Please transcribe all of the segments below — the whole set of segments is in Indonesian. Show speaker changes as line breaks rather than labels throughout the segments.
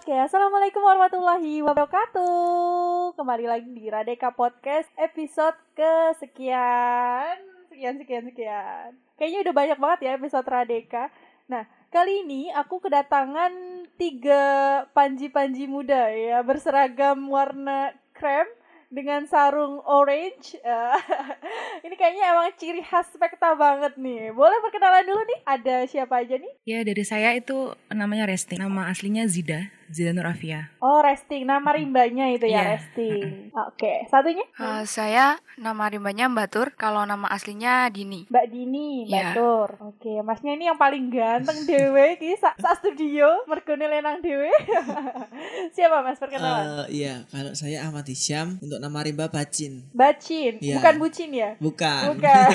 Oke, assalamualaikum warahmatullahi wabarakatuh. Kembali lagi di Radeka Podcast episode kesekian, sekian, sekian, sekian. Kayaknya udah banyak banget ya episode Radeka. Nah, kali ini aku kedatangan tiga panji-panji muda ya berseragam warna krem dengan sarung orange. Eh, ini kayaknya emang ciri khas spekta banget nih. Boleh perkenalan dulu nih? Ada siapa aja nih?
Ya dari saya itu namanya Resti. Nama aslinya Zida, Zida Nur Afia.
Oh, Resting. Nama rimbanya itu ya,
Iya.
Resting. Oke, satunya?
Eh, saya nama rimbanya Mbak Tur, kalau nama aslinya Dini.
Mbak Dini, Mbak
Iya.
Tur. Oke, masnya ini yang paling ganteng dewe iki sa, sa studio mergone lenang dewe. Siapa Mas perkenalan?
Eh, iya, kalau saya Ahmad Hisyam untuk nama rimba Bacin.
Bacin,
iya.
bukan bucin ya?
Bukan.
Bukan.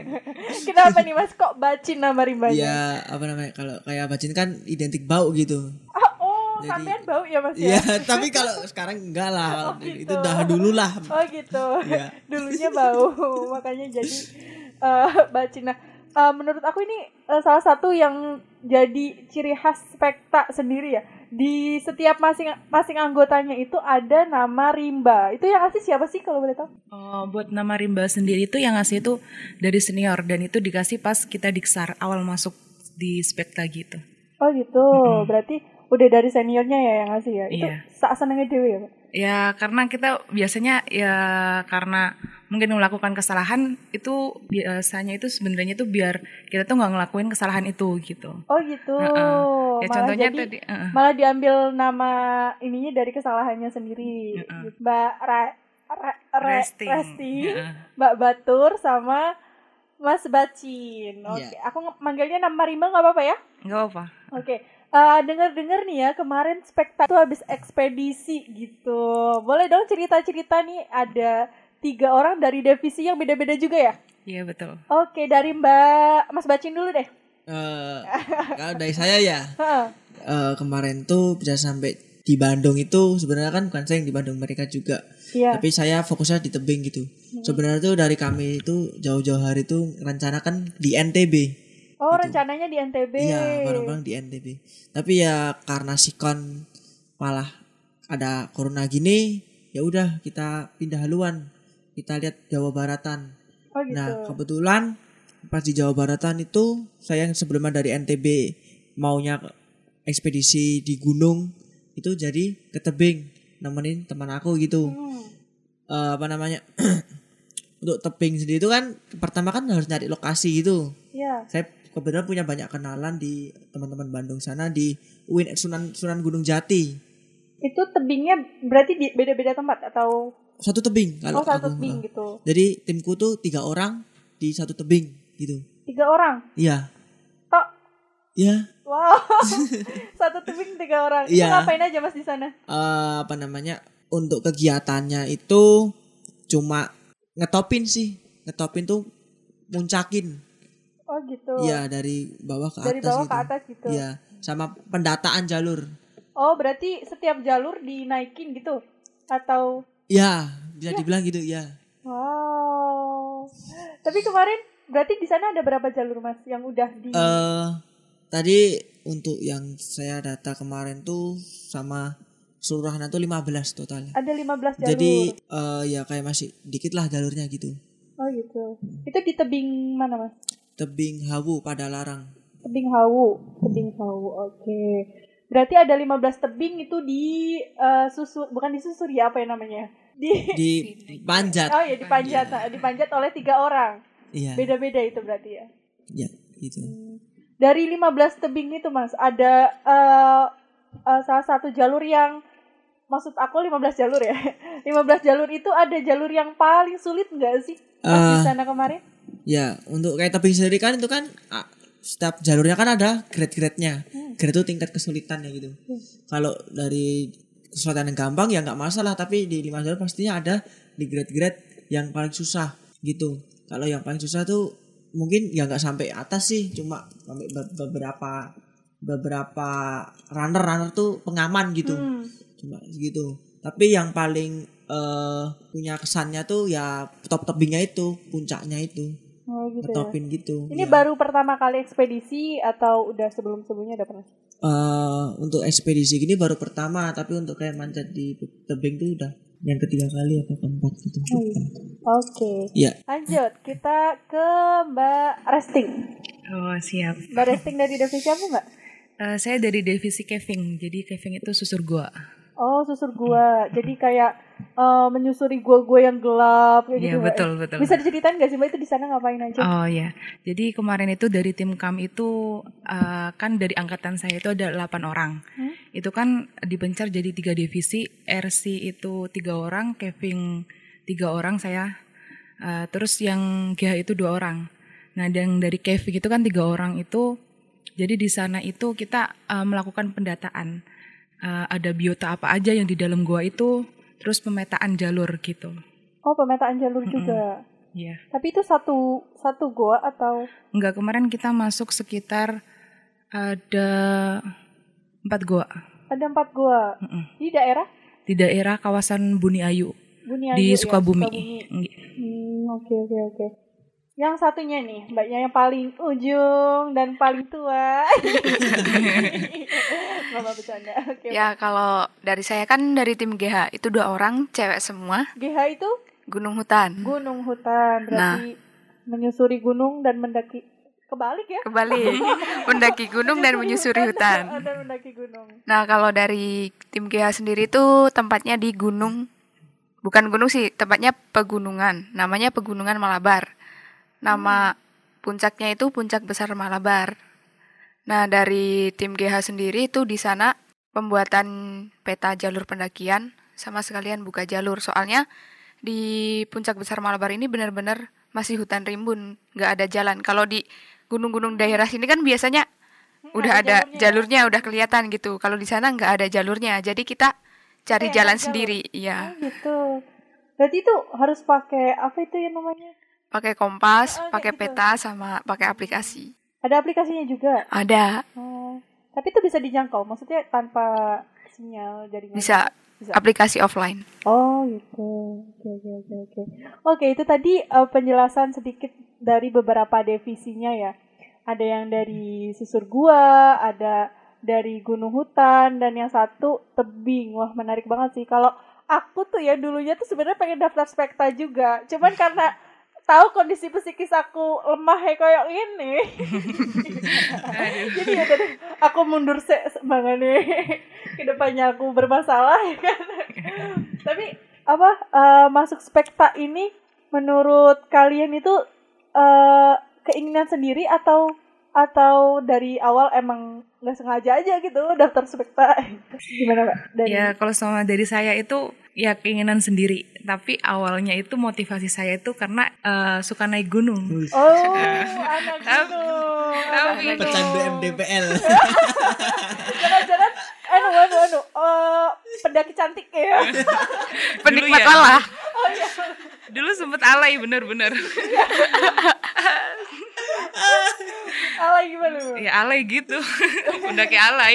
Kenapa nih Mas kok Bacin nama rimbanya?
Iya, apa namanya? Kalau kayak Bacin kan identik bau gitu.
Ah, oh,
Jadi-
sampean bau ya Mas ya?
Iya, tapi kalau sekarang enggak lah.
Oh, gitu.
Itu dah dulu lah.
Oh gitu.
Iya.
Dulunya bau, makanya jadi eh bacin. Nah, eh, menurut aku ini eh, salah satu yang jadi ciri khas spekta sendiri ya. Di setiap masing masing anggotanya itu ada nama rimba. Itu yang ngasih siapa sih kalau boleh tahu?
Oh, buat nama Rimba sendiri itu yang ngasih itu dari senior dan itu dikasih pas kita diksar awal masuk di spekta gitu.
Oh gitu. Berarti udah dari seniornya ya yang ngasih ya. Itu
Iya.
sak senengnya dewe ya, Pak?
Ya karena kita biasanya ya karena mungkin melakukan kesalahan itu biasanya itu sebenarnya itu biar kita tuh nggak ngelakuin kesalahan itu gitu.
Oh gitu.
Heeh. Ya
Malah
contohnya
jadi-
tadi heeh.
malah diambil nama ininya dari kesalahannya sendiri.
Heeh.
Mbak Ra, Ra, Re-
Resting.
Resti,
Heeh.
Mbak Batur sama Mas Bacin. Oke,
Iya.
aku nge- manggilnya nama Rimba nggak apa-apa ya?
Nggak apa.
Oke. Eh, dengar-dengar nih ya kemarin spekta tuh habis ekspedisi gitu. Boleh dong cerita-cerita nih ada tiga orang dari divisi yang beda-beda juga ya?
Iya betul.
Oke, dari Mbak Mas Bacin dulu deh.
Eh, kalau dari saya ya,
Heeh.
eh, kemarin tuh bisa sampai di Bandung itu sebenarnya kan bukan saya yang di Bandung mereka juga.
Iya.
Tapi saya fokusnya di tebing gitu. Sebenarnya tuh dari kami itu jauh-jauh hari itu rencanakan di NTB.
Oh,
gitu.
rencananya di NTB.
Iya, bareng-bareng di NTB. Tapi ya karena sikon malah ada corona gini, ya udah kita pindah haluan. Kita lihat Jawa Baratan.
Oh gitu.
Nah, kebetulan pas di Jawa Baratan itu saya yang sebelumnya dari NTB maunya ekspedisi di gunung itu jadi ke tebing nemenin teman aku gitu.
Hmm.
Eh, apa namanya? Untuk tebing sendiri itu kan pertama kan harus nyari lokasi gitu
Iya.
saya kebetulan punya banyak kenalan di teman-teman Bandung sana di UIN Sunan Sunan Gunung Jati
Itu tebingnya berarti di beda-beda tempat atau
satu tebing
oh
kalau
satu
aku
tebing
eh.
gitu.
jadi timku tuh tiga orang di satu tebing gitu
Tiga orang.
iya
Tok.
iya
Wow. satu tebing tiga orang. Itu
Iya.
ngapain aja Mas di sana?
Eh, apa namanya untuk kegiatannya itu cuma ngetopin sih ngetopin tuh muncakin
Oh gitu.
iya dari bawah ke
Dari
atas
bawah
gitu
ke atas gitu.
iya sama pendataan jalur
Oh, berarti setiap jalur dinaikin gitu atau
iya bisa dibilang gitu ya
wow. Tapi kemarin berarti di sana ada berapa jalur Mas yang udah di
eh tadi untuk yang saya data kemarin tuh sama seluruhnya tuh 15 total.
ada 15 jalur.
Jadi eh, ya kayak masih dikit lah jalurnya gitu.
oh gitu. Itu di tebing mana Mas?
Tebing Hawu pada larang.
Tebing Hawu, tebing Hawu. Oke. Berarti ada 15 tebing itu di eh, susur bukan di susur ya apa ya namanya? Di
Di Panjat.
Oh ya dipanjat, nah, dipanjat oleh tiga orang.
Iya.
Beda-beda itu berarti ya.
Ya, gitu.
Dari 15 tebing itu Mas, ada eh, eh, salah satu jalur yang maksud aku 15 jalur ya. 15 jalur itu ada jalur yang paling sulit enggak sih? Pas di sana kemarin?
Ya, untuk kayak tebing sendiri kan itu kan setiap jalurnya kan ada grade-grade-nya. Grade itu tingkat kesulitannya gitu. Kalau dari kesulitan yang gampang ya nggak masalah, tapi di lima jalur pastinya ada di grade-grade yang paling susah gitu. Kalau yang paling susah tuh mungkin ya nggak sampai atas sih, cuma sampai be- beberapa beberapa runner-runner tuh pengaman gitu.
Hmm.
Cuma segitu. Tapi yang paling eh, punya kesannya tuh ya top tebingnya itu, puncaknya itu.
Oh gitu ya.
gitu.
Ini
Ya.
baru pertama kali ekspedisi atau udah sebelum-sebelumnya udah pernah?
Eh, untuk ekspedisi gini baru pertama, tapi untuk kayak manjat di tebing tuh udah yang ketiga kali apa keempat gitu.
Oh, iya. Oke.
Iya.
Lanjut, kita ke Mbak Resting.
Oh siap.
Mbak Resting dari divisi apa nggak?
Eh, saya dari divisi caving, jadi caving itu susur gua.
Oh, susur gua. Jadi kayak eh, menyusuri gua-gua yang gelap kayak
Iya
gitu. Mbak.
betul betul.
Bisa diceritain nggak sih Mbak itu di sana ngapain aja?
Oh ya, jadi kemarin itu dari tim kam itu eh, kan dari angkatan saya itu ada 8 orang.
Hmm?
Itu kan dipencar jadi tiga divisi, RC itu tiga orang, Kevin tiga orang saya, Eh, terus yang GH itu dua orang. Nah, yang dari Kevin itu kan tiga orang itu, jadi di sana itu kita eh, melakukan pendataan. Eh, ada biota apa aja yang di dalam gua itu, terus pemetaan jalur gitu.
Oh, pemetaan jalur
Mm-mm.
juga.
Iya.
Tapi itu satu satu gua atau
Enggak, kemarin kita masuk sekitar ada empat gua
ada empat gua
Mm-mm.
di daerah
di daerah kawasan Buni Ayu
Buniayu
di
ya,
Sukabumi.
Sukabumi.
Nggih.
Hmm, oke oke oke. Yang satunya nih, mbaknya yang paling ujung dan paling tua. Mama bercanda. Oke.
Ya kalau dari saya kan dari tim GH itu dua orang cewek semua
GH itu
gunung hutan
gunung hutan, berarti menyusuri gunung dan mendaki kebalik ya?
kembali mendaki gunung dan menyusuri hutan.
Dan mendaki gunung.
Nah kalau dari tim GH sendiri itu tempatnya di gunung bukan gunung sih tempatnya pegunungan namanya pegunungan Malabar. Nama puncaknya itu puncak besar Malabar. Nah dari tim GH sendiri itu di sana pembuatan peta jalur pendakian sama sekalian buka jalur soalnya di puncak besar Malabar ini benar-benar masih hutan rimbun nggak ada jalan kalau di gunung-gunung daerah sini kan biasanya
Hmm,
udah ada
jalurnya.
jalurnya udah kelihatan gitu kalau di sana nggak ada jalurnya jadi kita cari
Kayak
jalan
jalur.
sendiri
Oh
ya
gitu. Berarti itu harus pakai apa itu yang namanya?
Pakai kompas
Oh,
pakai
gitu.
peta sama pakai aplikasi
Ada aplikasinya juga.
ada
Oh. Tapi itu bisa dijangkau, maksudnya tanpa sinyal jaringan.
bisa
Bisa.
aplikasi offline
Oh gitu. Oke oke oke oke. Oke itu tadi eh, penjelasan sedikit dari beberapa divisinya ya. Ada yang dari susur gua, ada dari gunung hutan, dan yang satu tebing. Wah menarik banget sih. Kalau aku tuh ya dulunya tuh sebenarnya pengen daftar spekta juga. Cuman karena tahu kondisi psikis aku lemah ya kayak ini. Jadi ya tadi aku mundur se semangatnya ke depannya aku bermasalah ya kan. Tapi apa eh, masuk spekta ini menurut kalian itu eh, keinginan sendiri atau atau dari awal emang nggak sengaja aja gitu daftar spekta gimana pak dari
Ya kalau sama dari saya itu ya keinginan sendiri, tapi awalnya itu motivasi saya itu karena eh, suka naik gunung.
Oh anak gunung
tapi-
gunung.
Pecandu MDPL.
jangan-jangan anu anu anu eh, pendaki cantik ya
penikmat
ya.
malah
oh iya
Dulu sempet alay bener-bener.
Alay gimana Bu?
ya alay gitu, udah kayak alay.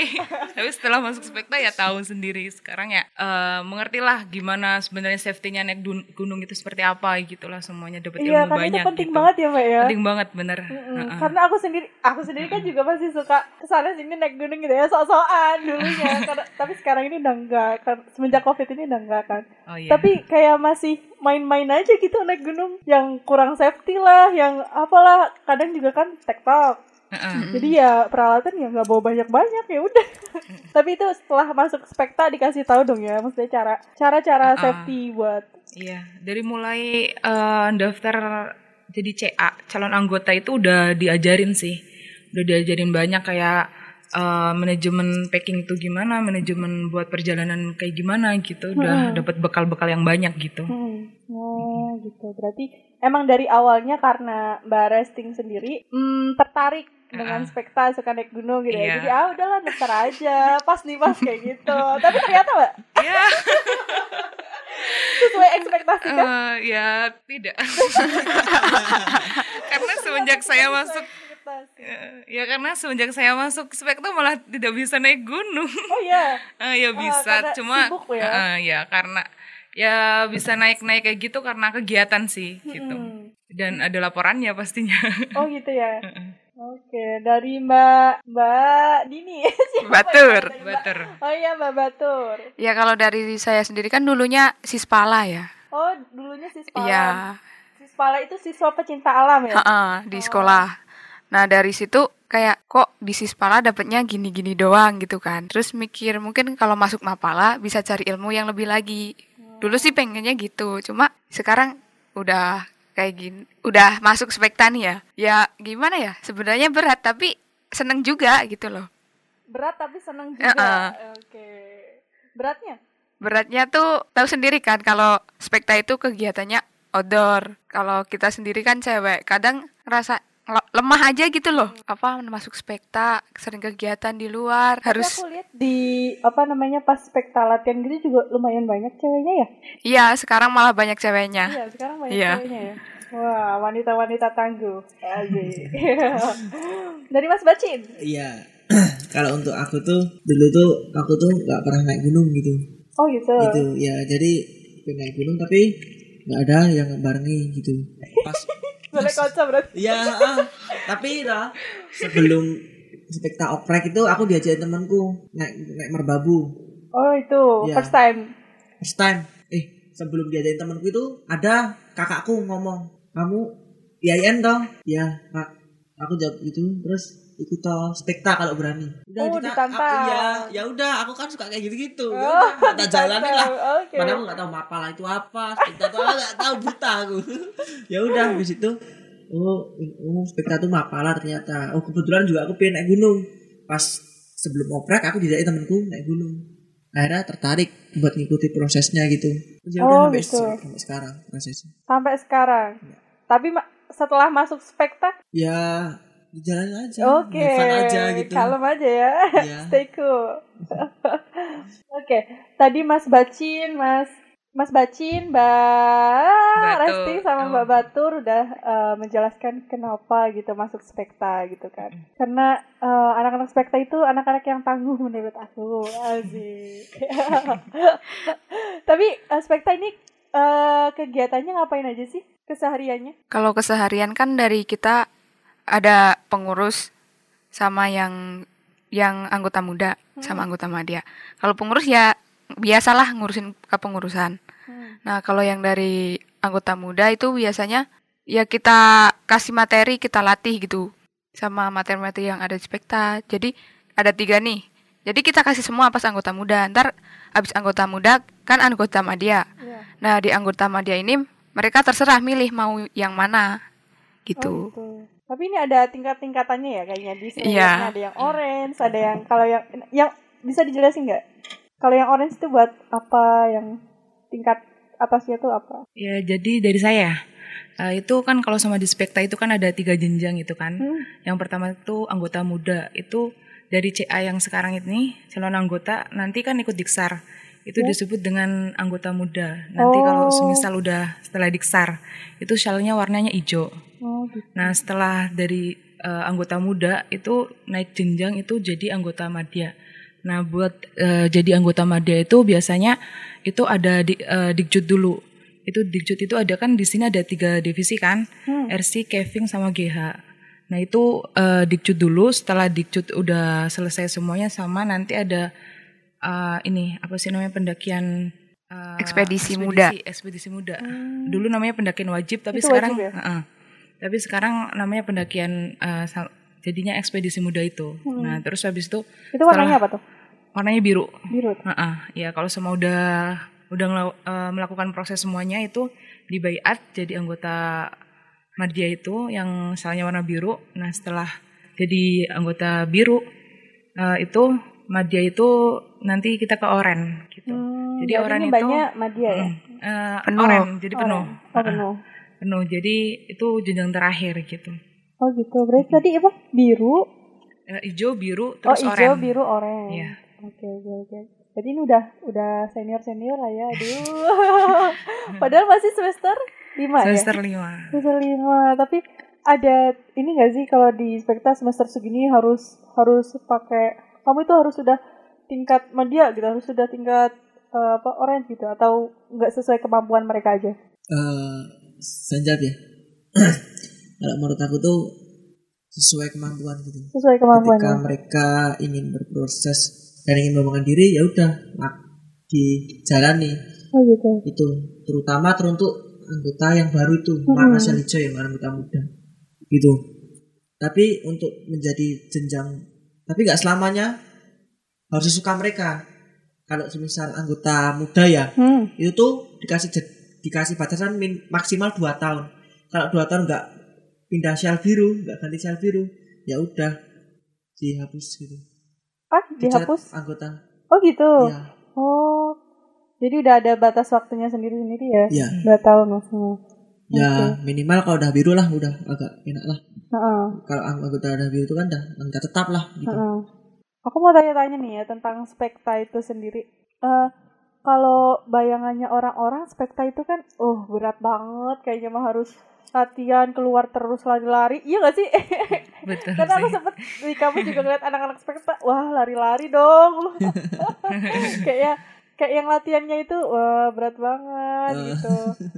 Tapi setelah masuk spekta ya tahu sendiri. Sekarang ya eh, mengertilah gimana sebenarnya safety-nya naik gunung itu seperti apa gitulah semuanya dapat
iya
ilmu
kan
banyak.
itu penting
gitu.
banget ya mbak ya
Penting banget bener.
Mm-mm.
Heeh.
Karena aku sendiri, aku sendiri kan juga masih suka ke sana sini naik gunung gitu ya, sok-sokan dulunya. Karena, tapi sekarang ini udah enggak, semenjak covid ini udah enggak kan.
Oh iya.
Tapi kayak masih main-main aja gitu naik gunung, yang kurang safety lah, yang apalah. Kadang juga kan tektok.
Heeh.
Jadi ya peralatan ya nggak bawa banyak-banyak ya udah. tapi itu setelah masuk spekta dikasih tahu dong ya, maksudnya cara cara-cara
Ah.
safety buat.
Iya, dari mulai eh, daftar jadi CA calon anggota itu udah diajarin sih, udah diajarin banyak kayak eh, manajemen packing itu gimana, manajemen buat perjalanan kayak gimana gitu, udah dapat bekal-bekal yang banyak gitu.
Hmm. Gitu. Berarti emang dari awalnya karena Mbak Resting sendiri hmm, tertarik dengan
Ah.
spekta suka naik gunung gitu ya.
Iya.
Jadi ah udahlah daftar aja. Pas nih pas kayak gitu. Tapi ternyata Mbak
Iya,
sesuai ekspektasi kan?
eh, ya tidak. karena semenjak saya masuk, eh, ya karena semenjak saya masuk spekta malah tidak bisa naik gunung.
Oh iya.
Ah ya bisa,
karena
cuma
sibuk ya?
ah, ya karena Ya bisa naik-naik kayak gitu karena kegiatan sih gitu.
Hmm.
Dan ada laporannya pastinya.
Oh gitu ya. Oke, dari Mbak Mbak Dini. Siapa
Batur.
tadi, Mbak?
Bater.
Oh iya Mbak Batur.
Ya kalau dari saya sendiri kan dulunya sispala ya.
Oh dulunya Sispala.
Iya,
Sispala itu siswa pecinta alam ya.
heeh, di sekolah. Nah dari situ kayak kok di sispala dapetnya gini-gini doang gitu kan. Terus mikir mungkin kalau masuk mapala bisa cari ilmu yang lebih lagi. Dulu sih pengennya gitu, cuma sekarang udah kayak gini, udah masuk spekta nih ya. Ya gimana ya? Sebenarnya berat tapi seneng juga gitu loh.
Berat tapi senang juga.
Heeh.
Oke. Beratnya?
Beratnya tuh tahu sendiri kan kalau spekta itu kegiatannya outdoor. Kalau kita sendiri kan cewek, kadang ngerasa ngel- lemah aja gitu loh. Apa masuk spekta, sering kegiatan di luar,
Tapi
harus
aku lihat di apa namanya pas spekta latihan gitu juga lumayan banyak ceweknya ya.
Iya, sekarang malah banyak ceweknya.
Iya, sekarang banyak
Iya.
ceweknya ya. Wah, wanita-wanita tangguh. Asik. Dari Mas Bacin.
Iya. Kalau untuk aku tuh dulu tuh aku tuh nggak pernah naik gunung gitu.
Oh gitu.
Gitu ya. Jadi naik gunung tapi nggak ada yang barengi gitu. Pas
Boleh kocok berarti.
Iya, ah. tapi lah sebelum spekta oprek itu aku diajakin temanku naik naik merbabu
Oh itu
Iya.
first time.
first time. Eh sebelum diajakin temanku itu ada kakakku ngomong kamu IAIN toh? Ya kak. Aku jawab gitu terus ikut spekta kalau berani.
Oh,
kita-
ditantang.
aku- Iya, ya udah aku kan suka kayak gitu-gitu. Ya
Oh,
udah, tak jalani lah.
Oke.
Padahal aku nggak tahu mapala itu apa, spekta itu apa, nggak tahu buta aku. ya udah habis itu oh, oh spekta itu mapala ternyata. Oh kebetulan juga aku pengen naik gunung. Pas sebelum oprek aku didaik temanku naik gunung. Akhirnya tertarik buat ngikuti prosesnya gitu. Terus ya
Oh,
udah sampai,
gitu.
sampai sekarang prosesnya.
Sampai sekarang.
Iya.
Tapi setelah masuk spekta,
Ya jalanin aja,
oke.
fun aja gitu.
Kalem aja ya.
Iya.
Stay cool. Oke, tadi Mas Bacin, Mas Mas Bacin, Mbak. Resti sama
Oh.
Mbak Batur udah eh, menjelaskan kenapa gitu masuk spekta gitu kan. Karena eh, anak-anak spekta itu anak-anak yang tangguh menurut aku. Asik. Tapi eh, spekta ini eh, kegiatannya ngapain aja sih kesehariannya?
Kalau keseharian kan dari kita ada pengurus sama yang yang anggota muda sama anggota madya. Kalau pengurus ya biasalah ngurusin kepengurusan. Nah, kalau yang dari anggota muda itu biasanya ya kita kasih materi, kita latih gitu sama materi-materi yang ada di spekta. Jadi ada tiga nih. Jadi kita kasih semua pas anggota muda. Ntar habis anggota muda kan anggota madya.
Iya.
Nah, di anggota madya ini mereka terserah milih mau yang mana
Oh,
gitu.
Tapi ini ada tingkat-tingkatannya ya kayaknya di sini
Iya.
ada yang orange, ada yang kalau yang yang bisa dijelasin nggak? Kalau yang orange itu buat apa? Yang tingkat atasnya tuh apa?
Ya, jadi dari saya eh, itu kan kalau sama di spekta itu kan ada tiga jenjang itu kan.
Hmm.
Yang pertama itu anggota muda itu dari CA yang sekarang ini calon anggota nanti kan ikut diksar itu
Ya.
disebut dengan anggota muda. Nanti kalau
Oh.
semisal udah setelah diksar itu shellnya warnanya hijau.
Oh, gitu.
Nah setelah dari eh, anggota muda itu naik jenjang itu jadi anggota madya. Nah buat eh, jadi anggota madya itu biasanya itu ada di, eh, dikjut dulu. Itu dikjut itu ada kan di sini ada tiga divisi kan,
Hmm.
RC, Keving sama GH. Nah itu eh, dikjut dulu. Setelah dikjut udah selesai semuanya sama nanti ada eh, ini apa sih namanya pendakian eh,
Ekspedisi muda.
Ekspedisi muda.
Hmm.
Dulu namanya pendakian wajib tapi
Itu
sekarang
wajib ya?
Heeh. tapi sekarang namanya pendakian sal- jadinya ekspedisi muda itu.
Hmm.
Nah, terus habis itu
Itu warnanya apa tuh?
warnanya biru.
Biru. tuh.
Heeh. Ya kalau semua udah udah eh, melakukan proses semuanya itu di bayat jadi anggota Madya itu yang salnya warna biru. Nah, setelah jadi anggota biru eh, itu Madya itu nanti kita ke oren gitu.
Hmm,
Jadi oren itu-
banyak media ya?
Eh,
Penuh.
oren jadi penuh.
Orange. Oh, penuh.
penuh. Jadi itu jenjang terakhir gitu.
Oh gitu. Berarti tadi apa? Biru.
Hijau, biru,
Oh
terus
hijau,
oren.
biru, orange.
Iya.
Oke, oke, oke. Jadi ini udah udah senior senior lah ya, aduh. Padahal masih semester lima ya.
Semester lima.
Semester lima. Tapi ada ini gak sih kalau di spekta semester segini harus harus pakai kamu itu harus sudah tingkat media gitu, harus sudah tingkat eh, apa orange gitu atau nggak sesuai kemampuan mereka aja?
eh sanjab ya kalau menurut aku tuh sesuai kemampuan gitu
Sesuai
ketika
kemampuannya.
mereka ingin berproses dan ingin mengembangkan diri ya udah dijalani
Oh gitu.
itu terutama teruntuk anggota yang baru itu
Hmm.
sel hijau yang anggota muda gitu tapi untuk menjadi jenjang tapi nggak selamanya harus suka mereka kalau semisal anggota muda ya
Hmm.
itu tuh dikasih dikasih batasan min- maksimal 2 tahun kalau 2 tahun nggak pindah sel biru nggak ganti sel biru ya udah dihapus gitu
Ah,
Dicat
dihapus?
anggota
Oh gitu.
ya
Oh. Jadi udah ada batas waktunya sendiri-sendiri ya?
ya
Dua tahun maksudnya.
ya minimal kalau udah biru lah udah agak enak lah
Heeh.
kalau anggota biru itu kan udah anggota tetap lah gitu
heeh. Aku mau tanya-tanya nih ya tentang spekta itu sendiri. Eh kalau bayangannya orang-orang spekta itu kan, oh berat banget kayaknya mah harus latihan keluar terus lari-lari. Iya gak sih?
Betul
Karena aku sempet di kamu juga ngeliat anak-anak spekta, wah lari-lari dong. kayak kayak yang latihannya itu wah berat banget
Eh.
gitu.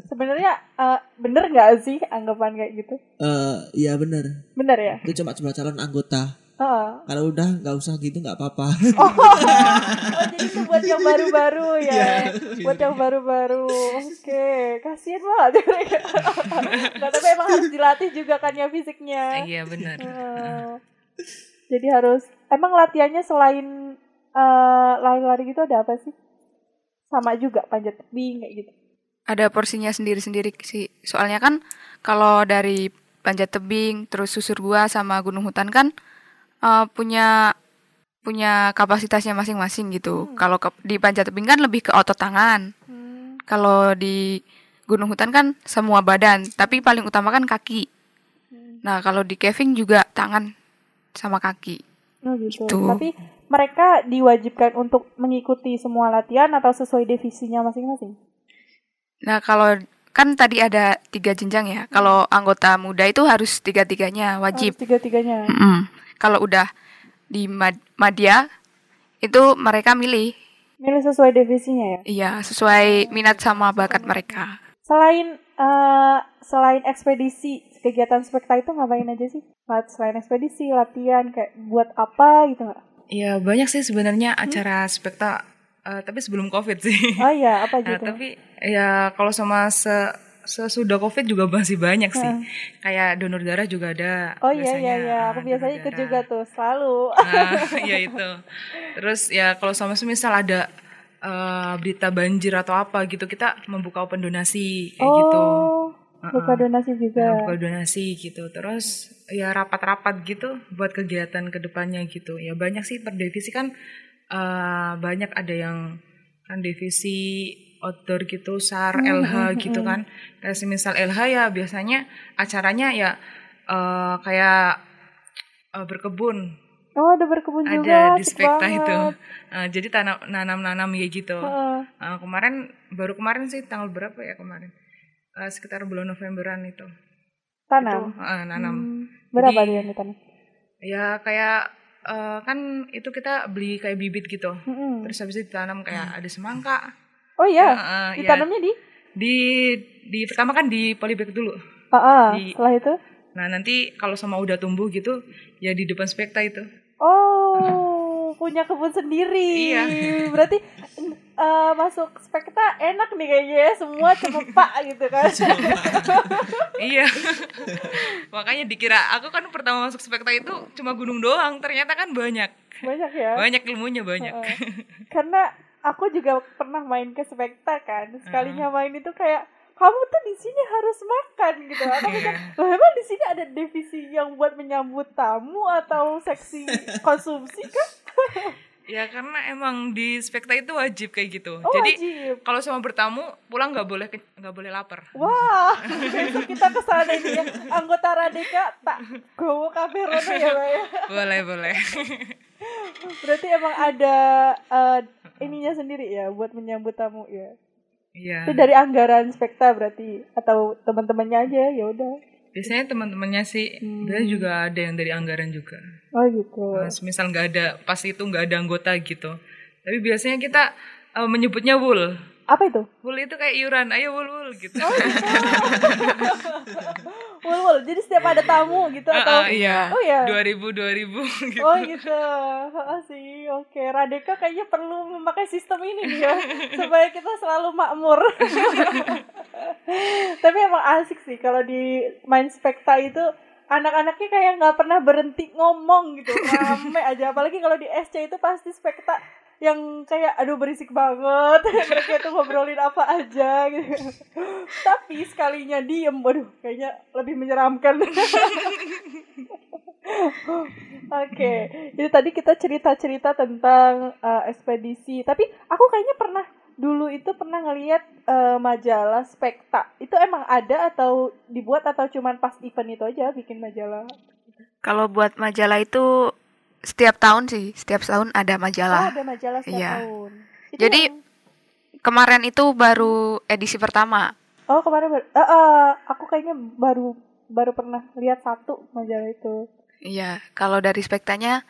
Sebenarnya eh, bener nggak sih anggapan kayak gitu?
eh iya bener
Bener ya?
itu cuma cuma calon anggota
Heeh.
kalau udah nggak usah gitu nggak apa-apa
Oh, jadi itu buat yang baru-baru ya. buat yang baru-baru. Oke, kasihan banget mereka. Nggak, tapi emang harus dilatih juga kan ya fisiknya.
Iya benar.
Heeh. jadi harus emang latihannya selain eh, lari-lari gitu ada apa sih? Sama juga panjat tebing kayak gitu.
Ada porsinya sendiri-sendiri sih. Soalnya kan kalau dari panjat tebing, terus susur gua sama gunung hutan kan eh, punya punya kapasitasnya masing-masing gitu. Kalau ke- di panjat tebing kan lebih ke otot tangan.
Hmm.
Kalau di gunung hutan kan semua badan, tapi paling utama kan kaki. Nah, kalau di caving juga tangan sama kaki.
Oh gitu.
Gitu.
Tapi mereka diwajibkan untuk mengikuti semua latihan atau sesuai divisinya masing-masing?
Nah, kalau kan tadi ada tiga jenjang ya. Kalau anggota muda itu harus tiga-tiganya wajib.
Harus tiga-tiganya.
Mm-mm. Kalau udah di mad- madya itu mereka milih,
Milih sesuai divisinya ya.
iya sesuai minat sama bakat mereka.
Selain eh, selain ekspedisi, kegiatan spekta itu ngapain aja sih? Selain ekspedisi, latihan kayak buat apa gitu nggak?
Ya banyak sih sebenarnya acara spekta eh, tapi sebelum covid sih.
Oh iya, apa
Nah,
gitu?
tapi ya kalau sama se sesudah covid juga masih banyak sih. Kayak donor darah juga ada.
oh iya iya iya, aku biasanya ikut
darah.
juga tuh selalu.
Nah, ya itu. Terus ya kalau sama semisal ada eh, berita banjir atau apa gitu, kita membuka open donasi kayak gitu.
Buka donasi juga.
Nah, buka donasi gitu. Terus ya rapat-rapat gitu buat kegiatan ke depannya gitu. Ya banyak sih per divisi kan eh, banyak ada yang kan divisi outdoor gitu, SAR, LH gitu kan. Kayak semisal LH ya biasanya acaranya ya eh, kayak eh, berkebun
Oh ada berkebun
ada
juga,
di
asik
spekta
banget.
itu. Eh, jadi tanam nanam-nanam ya gitu.
Heeh.
Eh, kemarin baru kemarin sih tanggal berapa ya kemarin? Eh, sekitar bulan Novemberan itu.
Tanam.
Itu, eh, nanam.
Hmm, berapa
Jadi-
dia yang ditanam?
Ya kayak eh, kan itu kita beli kayak bibit gitu.
Mm-mm.
Terus habis itu ditanam kayak ada semangka.
Oh iya,
eh, ya.
ditanamnya di?
Di di pertama kan di polybag dulu.
Ah.
Di-
setelah itu?
Nah, nanti kalau sama udah tumbuh gitu ya di depan spekta itu.
Oh, punya kebun sendiri.
Iya.
Berarti eh, masuk spekta enak nih kayaknya ya, semua cemepak gitu kan.
iya. Makanya dikira aku kan pertama masuk spekta itu cuma gunung doang, ternyata kan banyak.
Banyak ya.
Banyak ilmunya banyak.
Heeh. Karena aku juga pernah main ke spekta kan. Sekalinya main itu kayak kamu tuh di sini harus makan gitu. Pikir,
Iya.
loh emang di sini ada divisi yang buat menyambut tamu atau seksi konsumsi kan?
Ya karena emang di spekta itu wajib kayak gitu.
Oh,
Jadi kalau sama bertamu pulang nggak boleh nggak boleh lapar.
Wah, besok kita ke sana ini ya. Anggota Radika tak gowo kafe rono ya, Mbak ya.
boleh boleh.
Berarti emang ada eh, ininya sendiri ya buat menyambut tamu ya.
Iya.
Itu dari anggaran spekta berarti atau teman-temannya aja ya udah.
Biasanya teman-temannya sih, biasanya juga ada yang dari anggaran juga.
Oh gitu.
Nah, misal nggak ada pas itu nggak ada anggota gitu. Tapi biasanya kita eh, menyebutnya wool.
Apa itu?
Wool itu kayak iuran, ayo wool wool gitu.
Oh gitu. Wul wul. Jadi setiap ada tamu gitu
Ah,
atau
ah, iya.
Oh ya.
2000 2000 gitu.
Oh gitu. Oh sih. Oke, Radeka kayaknya perlu memakai sistem ini nih ya supaya kita selalu makmur. Tapi emang asik sih kalau di main spekta itu anak-anaknya kayak nggak pernah berhenti ngomong gitu rame aja apalagi kalau di SC itu pasti spekta yang kayak aduh berisik banget mereka itu ngobrolin apa aja gitu tapi sekalinya diem waduh kayaknya lebih menyeramkan Oke, jadi tadi kita cerita-cerita tentang uh, ekspedisi. Tapi aku kayaknya pernah dulu itu pernah ngelihat uh, majalah Spekta. Itu emang ada atau dibuat atau cuman pas event itu aja bikin majalah?
Kalau buat majalah itu setiap tahun sih, setiap tahun ada
Oh,
majalah.
ada majalah setiap
Iya.
tahun. Itu
Jadi,
yang-
Kemarin itu baru edisi pertama.
oh kemarin bar- eh, eh, aku kayaknya baru baru pernah lihat satu majalah itu.
Iya, kalau dari spektanya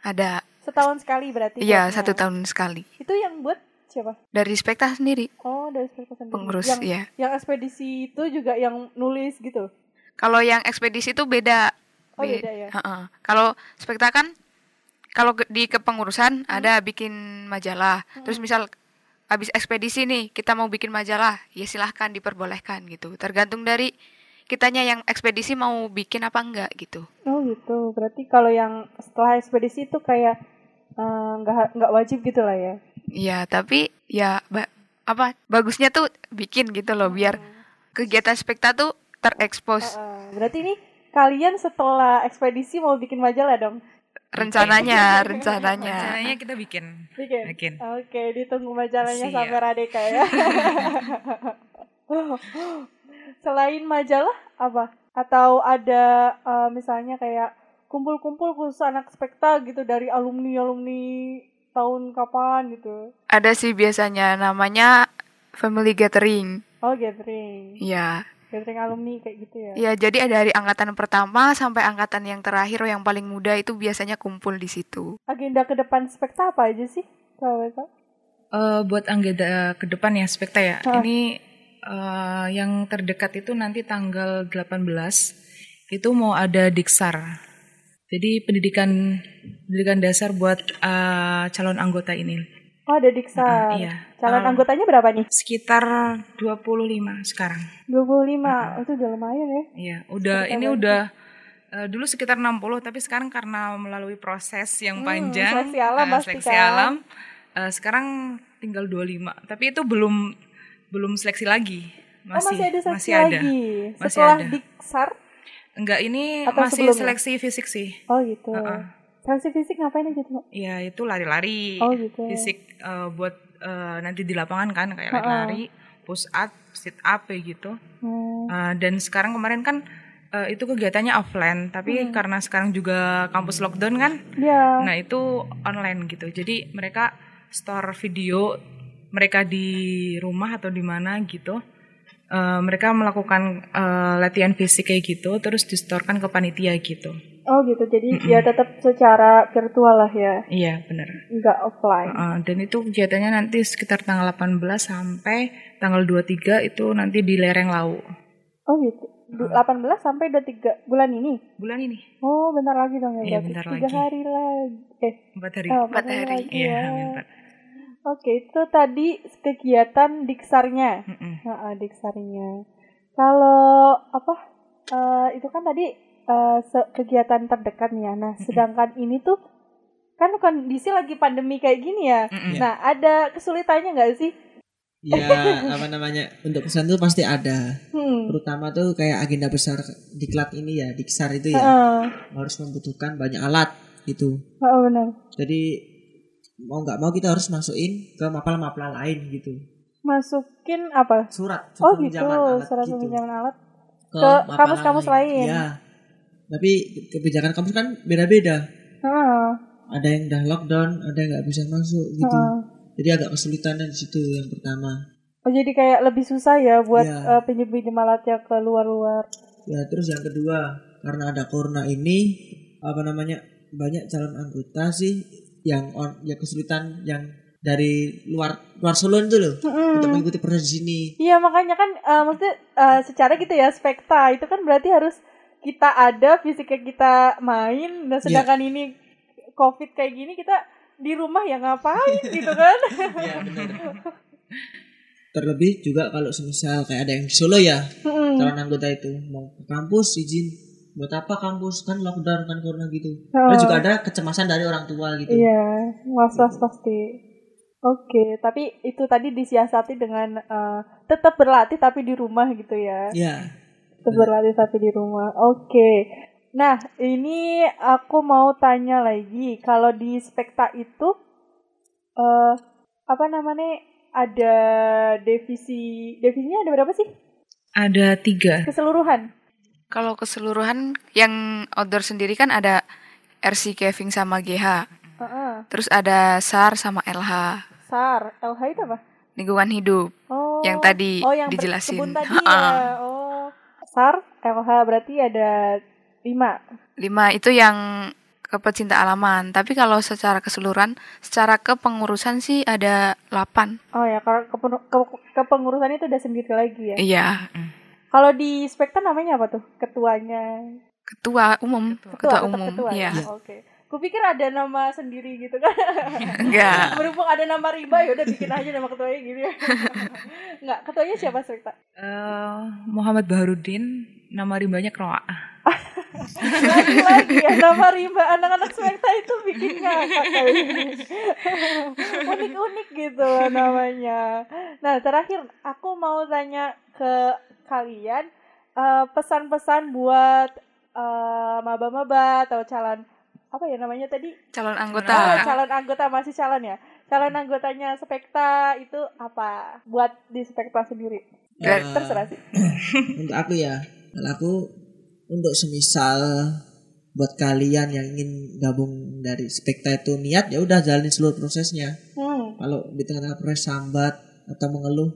ada.
Setahun sekali berarti.
Iya, satu tahun sekali.
Itu yang buat siapa?
Dari spekta sendiri,
Oh, dari Spekta sendiri.
pengurus
yang,
ya.
yang ekspedisi itu juga yang nulis gitu.
Kalau yang ekspedisi itu beda.
Oh,
Be-
beda ya.
Heeh. Kalau spekta kan kalau di kepengurusan ada bikin majalah. Terus misal habis ekspedisi nih kita mau bikin majalah, ya silahkan diperbolehkan gitu. Tergantung dari kitanya yang ekspedisi mau bikin apa enggak gitu.
Oh gitu. Berarti kalau yang setelah ekspedisi itu kayak eh, nggak nggak wajib gitu lah ya.
Iya, tapi ya ba- apa bagusnya tuh bikin gitu loh biar kegiatan spekta tuh terekspos
Heeh. berarti ini kalian setelah ekspedisi mau bikin majalah dong?
Rencananya, rencananya.
Rencananya kita bikin.
Bikin.
Bikin.
Oke, ditunggu majalahnya
Siap.
sampai Radeka ya. Selain majalah apa? Atau ada eh, misalnya kayak kumpul-kumpul khusus anak spekta gitu dari alumni-alumni tahun kapan gitu.
Ada sih biasanya namanya family gathering.
Oh, gathering.
Iya.
Gathering alumni kayak gitu ya.
Ya, jadi ada dari angkatan pertama sampai angkatan yang terakhir yang paling muda itu biasanya kumpul di situ.
Agenda ke depan spekta apa aja sih? Kalau?
Eh, buat anggota ke depan ya Spekta ya.
Hah.
Ini eh, yang terdekat itu nanti tanggal 18 itu mau ada Diksar. Jadi pendidikan pendidikan dasar buat eh, calon anggota ini.
Oh, ada Diksa.
Ah, iya.
Calon
Eh,
anggotanya berapa nih?
Sekitar 25 sekarang.
25. Oh, itu udah lumayan ya.
Iya, udah
Sekitar
ini
berapa?
udah eh, dulu sekitar 60 tapi sekarang karena melalui proses yang
Hmm,
panjang
seleksi alam pasti
seleksi
kan.
alam, eh, sekarang tinggal 25. Tapi itu belum belum seleksi lagi.
oh, masih ada seleksi
masih ada.
lagi.
Masih
Setelah
ada.
Diksar?
Enggak, ini
Atau
masih
sebelumnya?
seleksi fisik sih.
Oh, gitu.
Heeh.
Seleksi fisik ngapain aja tuh?
Ya, itu lari-lari.
Oh, gitu.
Fisik eh, buat eh, nanti di lapangan kan kayak lari-lari, push up, sit up kayak gitu.
Hmm.
Uh, dan sekarang kemarin kan uh, itu kegiatannya offline, tapi
Hmm.
karena sekarang juga kampus lockdown kan,
Ya.
nah itu online gitu. Jadi mereka store video mereka di rumah atau di mana gitu. Uh, mereka melakukan uh, latihan fisik kayak gitu, terus distorkan ke panitia gitu.
Oh, gitu. Jadi ya tetap secara virtual lah ya.
Iya benar.
Nggak offline.
Uh, dan itu kegiatannya nanti sekitar tanggal 18 sampai tanggal 23 itu nanti di lereng Lau
Oh, gitu. Du- 18 sampai 23 bulan ini.
bulan ini
Oh, bentar lagi dong ya.
Iya, bentar
Tiga
lagi.
hari lagi. Eh,
empat hari.
oh,
Empat hari.
lagi
Iya,
ya.
Amin, Pak.
Oke, itu tadi kegiatan diksarnya.
Mm-mm.
Heeh, diksarnya. Kalau apa? eh, itu kan tadi se- kegiatan terdekat nih ya. Nah, sedangkan ini tuh kan kondisi lagi pandemi kayak gini ya.
Mm-mm.
Nah, ada kesulitannya nggak sih?
Ya apa namanya untuk kesan tuh pasti ada.
Hmm.
Terutama tuh kayak agenda besar diklat ini ya, diksar itu ya
Heeh,
harus membutuhkan banyak alat gitu.
heeh, benar.
Jadi mau nggak mau kita harus masukin ke mapel-mapel lain gitu.
Masukin apa?
Surat,
Oh
surat
gitu,
pinjaman alat
surat
gitu.
peminjaman alat.
ke,
kampus-kampus lain.
Ya. Tapi kebijakan kampus kan beda-beda.
Heeh,
Ada yang udah lockdown, ada yang nggak bisa masuk gitu.
heeh.
Jadi agak kesulitan di situ yang pertama.
Oh jadi kayak lebih susah ya buat
Iya.
eh, pinjem-pinjem alatnya ke luar-luar.
Ya terus yang kedua karena ada corona ini apa namanya banyak calon anggota sih yang on, ya kesulitan yang dari luar luar Solo itu loh untuk mengikuti proses di sini.
Iya makanya kan eh, maksudnya eh, secara gitu ya spekta itu kan berarti harus kita ada fisiknya kita main dan sedangkan ini covid kayak gini kita di rumah ya ngapain gitu kan
Iya benar. Terlebih juga kalau semisal kayak ada yang di Solo ya
Mm-mm.
calon anggota itu mau ke kampus izin buat apa kampus kan lockdown kan corona gitu.
Oh.
Dan juga ada kecemasan dari orang tua gitu.
Iya, was-was pasti. Oke, tapi itu tadi disiasati dengan eh, tetap berlatih tapi di rumah gitu ya.
Ya.
Tetap berlatih tapi di rumah. Oke. Nah, ini aku mau tanya lagi. Kalau di Spekta itu eh apa namanya? Ada divisi divisinya ada berapa sih?
Ada tiga.
Keseluruhan.
Kalau keseluruhan yang outdoor sendiri kan ada RC Keving sama GH.
Heeh.
Terus ada SAR sama LH,
SAR, LH itu apa?
lingkungan hidup.
Oh.
Yang tadi
oh, yang
dijelasin.
berkebun tadi ya. Oh. SAR, LH berarti ada lima.
Lima itu yang ke pecinta alaman. Tapi kalau secara keseluruhan, secara kepengurusan sih ada 8.
Oh ya, kalau kepen- ke- kepengurusan itu udah sendiri lagi ya.
Iya,
Kalau di Spekta namanya apa tuh? Ketuanya.
ketua umum, ketua,
tetap
umum.
ketua.
Iya.
Oke. Kupikir ada nama sendiri gitu kan.
Enggak.
Berhubung ada nama riba ya udah bikin aja nama ketuanya gitu ya. Enggak, ketuanya siapa Spekta?
Eh, Muhammad Baharudin, nama rimbanya Kroa.
Lagi-lagi ya nama riba anak-anak Spekta itu bikin ngakak. Unik-unik gitu loh namanya. Nah, terakhir aku mau tanya ke kalian eh, pesan-pesan buat eh, maba-maba atau calon apa ya namanya tadi?
Calon
Oh,
anggota.
calon anggota masih calon ya. Calon anggotanya Spekta itu apa? Buat di Spekta sendiri.
Eh,
Terserah sih.
untuk aku ya kalau aku untuk semisal buat kalian yang ingin gabung dari spekta itu niat ya udah jalanin seluruh prosesnya
Hmm.
kalau di tengah-tengah proses sambat atau mengeluh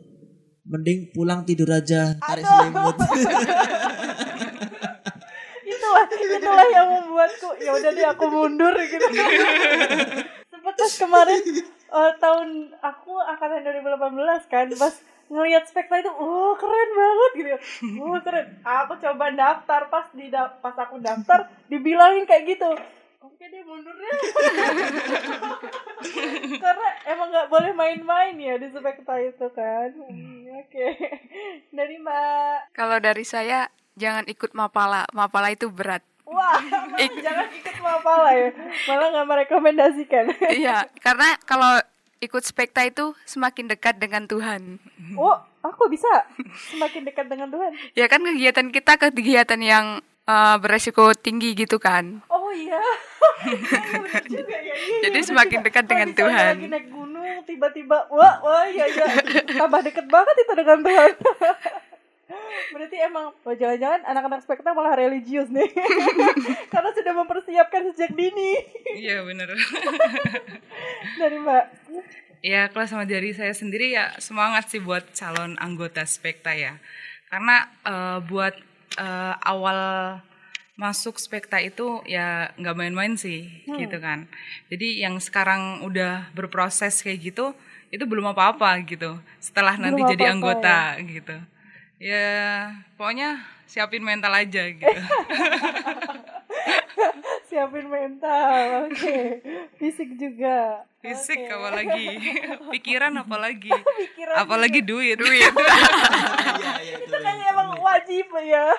mending pulang tidur aja tarik selimut
itulah itulah yang membuatku ya udah deh aku mundur gitu. Sempet pas kemarin eh, tahun aku angkatan 2018 kan pas ngelihat spekta itu oh keren banget gitu. Oh keren. Aku coba daftar pas di da- pas aku daftar dibilangin kayak gitu. Oke deh mundur deh. Karena emang nggak boleh main-main ya di spekta itu kan. Hmm, oke. Dari mbak.
Kalau dari saya jangan ikut mapala. Mapala itu berat.
Wah, malah jangan ikut mapala ya. Malah nggak merekomendasikan.
Iya, karena kalau ikut spekta itu semakin dekat dengan Tuhan.
Oh, aku bisa semakin dekat dengan Tuhan.
Ya kan kegiatan kita kegiatan yang eh, beresiko tinggi gitu kan.
Oh iya. Iya, juga ya. Iya, iya,
Jadi semakin
juga.
dekat dengan Tuhan.
Lagi naik gunung, tiba-tiba, wah, wah, iya, iya. Tambah deket banget itu dengan Tuhan. Berarti emang, oh, jangan-jangan anak-anak spekta malah religius nih. Karena sudah mempersiapkan sejak dini.
Iya bener.
Dari Mbak.
Ya kalau sama dari saya sendiri ya semangat sih buat calon anggota Spekta ya. Karena eh, buat eh, awal masuk Spekta itu ya nggak main-main sih gitu kan. Jadi yang sekarang udah berproses kayak gitu itu belum apa-apa gitu. Setelah nanti
Belum
jadi
apa-apa
anggota gitu. Ya pokoknya siapin mental aja gitu.
Siapin mental, oke. Fisik juga.
Fisik
Oke.
apalagi, pikiran apalagi,
Pikiran
apalagi duit. Duit.
Iya, iya,
itu kayaknya emang wajib ya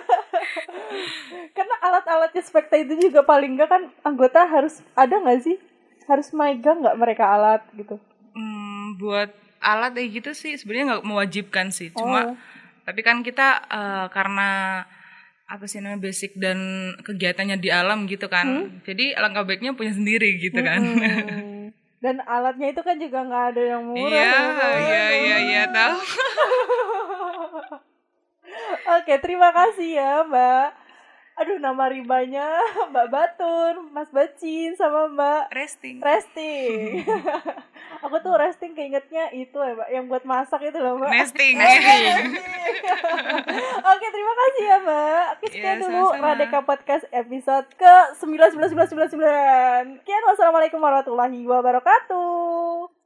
karena alat-alatnya spekta itu juga paling enggak kan anggota harus ada nggak sih harus megang nggak mereka alat gitu
Hmm, buat alat kayak gitu sih sebenarnya nggak mewajibkan sih.
Oh.
Tapi kan kita eh, karena apa sih namanya basic dan kegiatannya di alam gitu kan. Jadi alangkah baiknya punya sendiri gitu kan.
Hmm. dan alatnya itu kan juga nggak ada yang murah
Iya,
kan?
iya, iya, iya tahu.
oke terima kasih ya mbak aduh nama ribanya mbak Batur mas Bacin sama mbak
Resting.
resting aku tuh resting keingetnya itu ya mbak yang buat masak itu loh mbak
Nesting.
Oke, terima kasih ya, Mbak. Oke, sekian
Iya,
dulu
sama-sama.
Radeka Podcast episode ke 9 11 11 9 9. Sekian wassalamualaikum warahmatullahi wabarakatuh.